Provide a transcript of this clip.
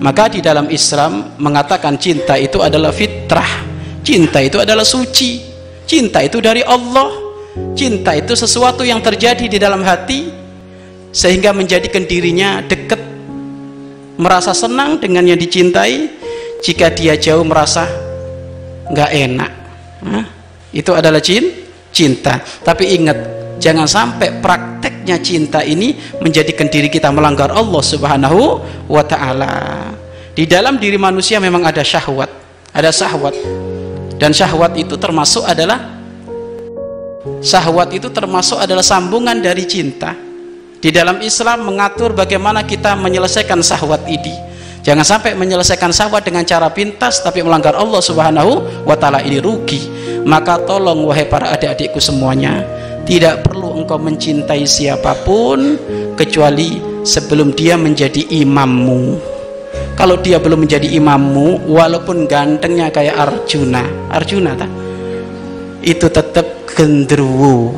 maka di dalam Islam mengatakan cinta itu adalah fitrah. Cinta itu adalah suci. Cinta itu dari Allah. Cinta itu sesuatu yang terjadi di dalam hati sehingga menjadikan dirinya dekat merasa senang dengan yang dicintai jika dia jauh merasa nggak enak. Hah? itu adalah cinta. Tapi ingat jangan sampai prakteknya cinta ini menjadikan diri kita melanggar Allah subhanahu wa ta'ala. Di dalam diri manusia memang ada syahwat ada syahwat. Dan syahwat itu termasuk adalah syahwat itu termasuk adalah sambungan dari cinta. Di dalam Islam mengatur bagaimana kita menyelesaikan syahwat ini. Jangan sampai menyelesaikan syahwat dengan cara pintas tapi melanggar Allah subhanahu wa ta'ala ini rugi. Maka tolong wahai para adik-adikku semuanya tidak perlu engkau mencintai siapa pun kecuali sebelum dia menjadi imammu. Kalau dia belum menjadi imammu walaupun gantengnya kayak Arjuna. Arjuna tak? itu tetap genderuwo